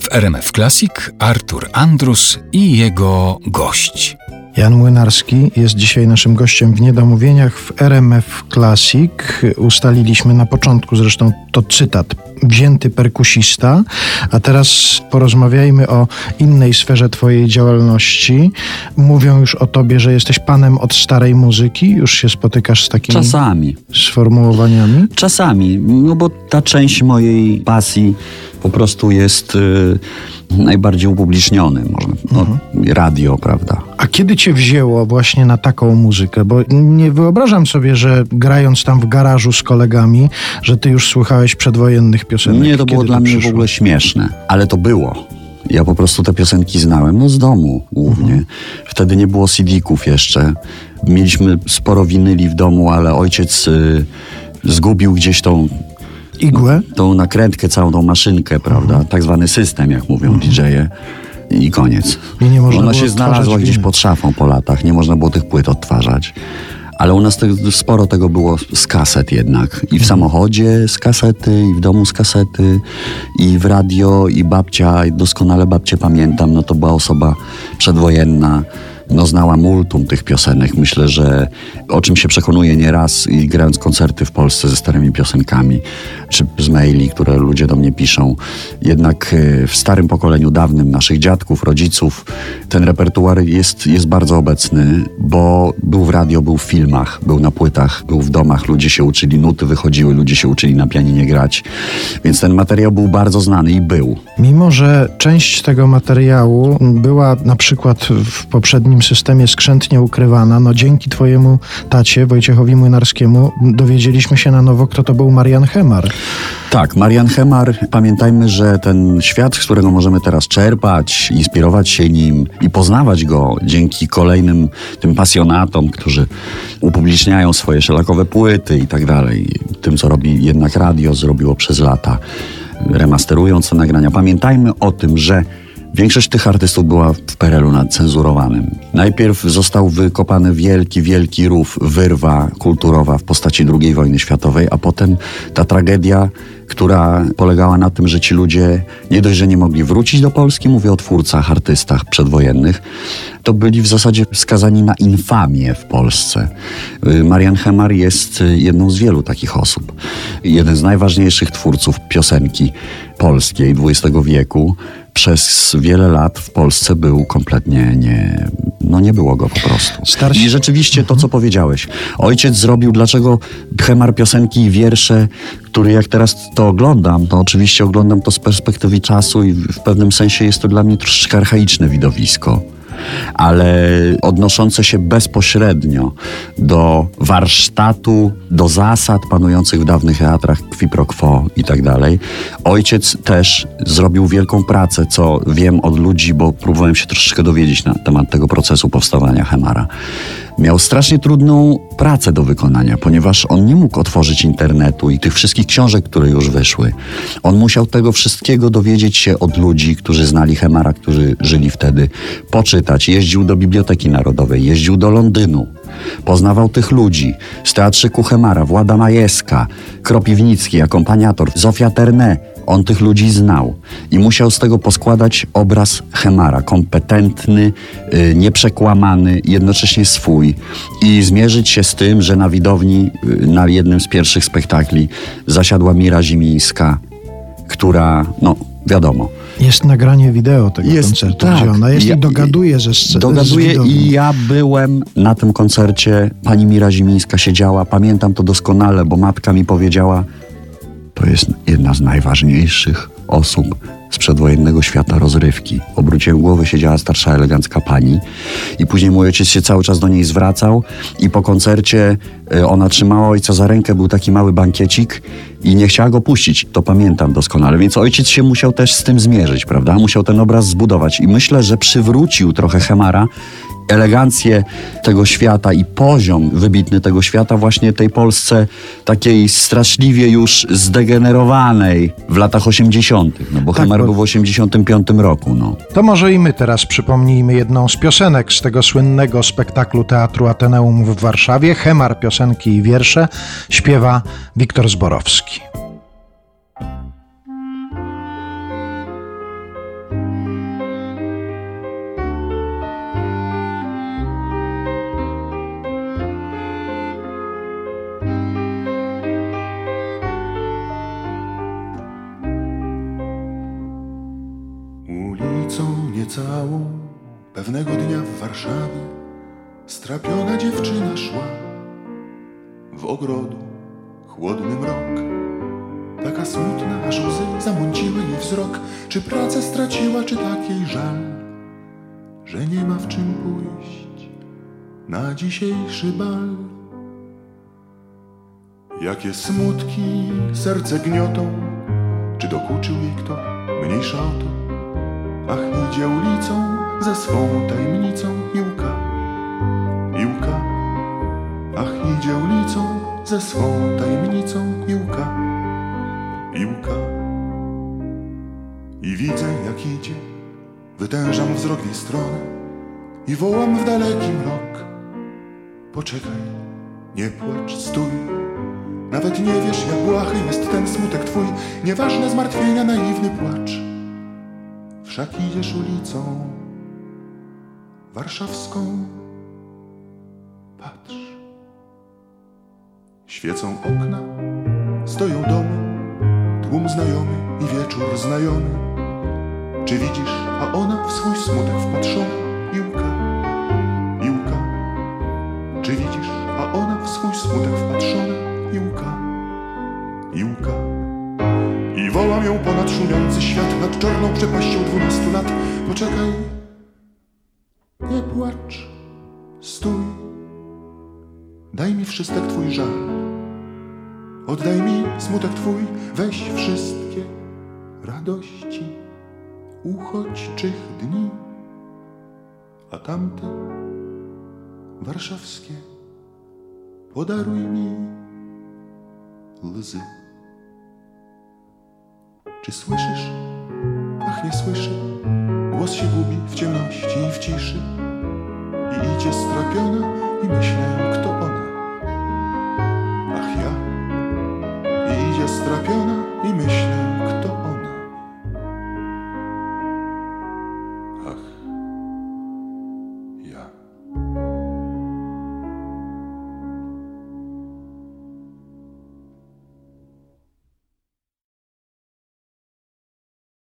W RMF Classic Artur Andrus i jego gość. Jan Młynarski jest dzisiaj naszym gościem w Niedomówieniach w RMF Classic. Ustaliliśmy na początku, zresztą to cytat, wzięty perkusista, a teraz porozmawiajmy o innej sferze Twojej działalności. Mówią już o Tobie, że jesteś panem od starej muzyki. Już się spotykasz z takimi Czasami. sformułowaniami? Czasami, no bo ta część mojej pasji po prostu jest y, najbardziej upubliczniony, może, no, Mhm. radio, prawda. A kiedy cię wzięło właśnie na taką muzykę? Bo nie wyobrażam sobie, że grając tam w garażu z kolegami, że ty już słuchałeś przedwojennych piosenek. Nie, to było Kiedy dla mnie w ogóle śmieszne, ale to było. Ja po prostu te piosenki znałem, no z domu głównie. Mhm. Wtedy nie było CD-ków jeszcze. Mieliśmy sporo winyli w domu, ale ojciec y, zgubił gdzieś tą Igłę? tą nakrętkę, całą tą maszynkę, prawda? Mhm. Tak zwany system, jak mówią DJ-e. I koniec. I nie można Ona się znalazła gdzieś pod szafą po latach. Nie można było tych płyt odtwarzać. Ale u nas te, sporo tego było z kaset jednak. I w Mhm. samochodzie z kasety, i w domu z kasety, i w radio, i babcia, i doskonale babcię pamiętam. No to była osoba przedwojenna. No znała multum tych piosenek. Myślę, że o czym się przekonuję nieraz i grając koncerty w Polsce ze starymi piosenkami, czy z maili, które ludzie do mnie piszą. Jednak e, w starym pokoleniu dawnym naszych dziadków, rodziców ten repertuar jest, jest bardzo obecny, bo był w radio, był w filmach, był na płytach, był w domach. Ludzie się uczyli, nuty wychodziły, ludzie się uczyli na pianinie grać. Więc ten materiał był bardzo znany i był. Mimo, że część tego materiału była na przykład w poprzednim systemie skrzętnie ukrywana, no dzięki twojemu tacie, Wojciechowi Młynarskiemu, dowiedzieliśmy się na nowo, kto to był Marian Hemar. Tak, Marian Hemar, pamiętajmy, że ten świat, z którego możemy teraz czerpać, inspirować się nim i poznawać go dzięki kolejnym tym pasjonatom, którzy upubliczniają swoje szelakowe płyty i tak dalej. Tym, co robi jednak radio, zrobiło przez lata, remasterując te nagrania. Pamiętajmy o tym, że Większość tych artystów była w PRL-u nadcenzurowanym. Najpierw został wykopany wielki, wielki rów, wyrwa kulturowa w postaci II wojny światowej, a potem ta tragedia, która polegała na tym, że ci ludzie nie dość, że nie mogli wrócić do Polski, mówię o twórcach, artystach przedwojennych, to byli w zasadzie skazani na infamię w Polsce. Y, Marian Hemar jest y, jedną z wielu takich osób. Jeden z najważniejszych twórców piosenki polskiej XX wieku. Przez wiele lat w Polsce był kompletnie nie... No nie było go po prostu. Starsi- I rzeczywiście to, co powiedziałeś. Ojciec zrobił, dlaczego Hemar piosenki i wiersze, który jak teraz to oglądam, to oczywiście oglądam to z perspektywy czasu i w pewnym sensie jest to dla mnie troszeczkę archaiczne widowisko ale odnoszące się bezpośrednio do warsztatu, do zasad panujących w dawnych teatrach qui pro quo i tak dalej. Ojciec też zrobił wielką pracę, co wiem od ludzi, bo próbowałem się troszeczkę dowiedzieć na temat tego procesu powstawania Hemara. Miał strasznie trudną pracę do wykonania, ponieważ on nie mógł otworzyć internetu i tych wszystkich książek, które już wyszły. On musiał tego wszystkiego dowiedzieć się od ludzi, którzy znali Hemara, którzy żyli wtedy, poczytać. Jeździł do Biblioteki Narodowej, jeździł do Londynu. Poznawał tych ludzi. Z teatrzyku Hemara, Włada Majewska, Kropiwnicki, akompaniator, Zofia Terne. On tych ludzi znał i musiał z tego poskładać obraz Hemara, kompetentny, y, nieprzekłamany, jednocześnie swój. I zmierzyć się z tym, że na widowni y, na jednym z pierwszych spektakli zasiadła Mira Zimińska, która, no wiadomo, Jest nagranie wideo tego Jest, koncertu, tak. gdzie ona jest Ja- i dogaduje ze sceny. Dogaduję i ja byłem na tym koncercie. Pani Mira Zimińska siedziała. Pamiętam to doskonale, bo matka mi powiedziała, to jest jedna z najważniejszych osób z przedwojennego świata rozrywki. Obróciłem głowę, siedziała starsza, elegancka pani i później mój ojciec się cały czas do niej zwracał i po koncercie y, ona trzymała ojca za rękę, był taki mały bankiecik i nie chciała go puścić. To pamiętam doskonale, więc ojciec się musiał też z tym zmierzyć, prawda? Musiał ten obraz zbudować i myślę, że przywrócił trochę Hemara elegancję tego świata i poziom wybitny tego świata właśnie tej Polsce takiej straszliwie już zdegenerowanej w latach 80. No bo Tak, Hemar bo- był w 85 roku, no. To może i my teraz przypomnijmy jedną z piosenek z tego słynnego spektaklu Teatru Ateneum w Warszawie. Hemar piosenki i wiersze śpiewa Wiktor Zborowski. Pewnego dnia w Warszawie strapiona dziewczyna szła w ogrodu chłodny mrok. Taka smutna, aż łzy zamąciły jej wzrok. Czy pracę straciła, czy tak jej żal, że nie ma w czym pójść na dzisiejszy bal? Jakie smutki serce gniotą, czy dokuczył jej kto, mniejsza o to. Ach, idzie ulicą ze swą tajemnicą Iłka, Iłka. Ach, idzie ulicą ze swą tajemnicą Iłka, Iłka. I widzę jak idzie, wytężam wzrok w jej stronę i wołam w daleki mrok. Poczekaj, nie płacz, stój. Nawet nie wiesz, jak błahy jest ten smutek twój, nieważne zmartwienia, naiwny płacz. Wszak idziesz ulicą warszawską. Patrz. Świecą okna, stoją domy, tłum znajomy i wieczór znajomy. Czy widzisz, a ona w swój smutek Poczekaj, nie płacz, stój. Daj mi wszystek twój żal. Oddaj mi smutek twój, weź wszystkie radości uchodźczych dni, a tamte warszawskie podaruj mi łzy. Czy słyszysz? Ach, nie słyszy. Głos się gubi w ciemności i w ciszy. I idzie strapiona i myślę, kto ona? Ach ja. I idzie strapiona i myślę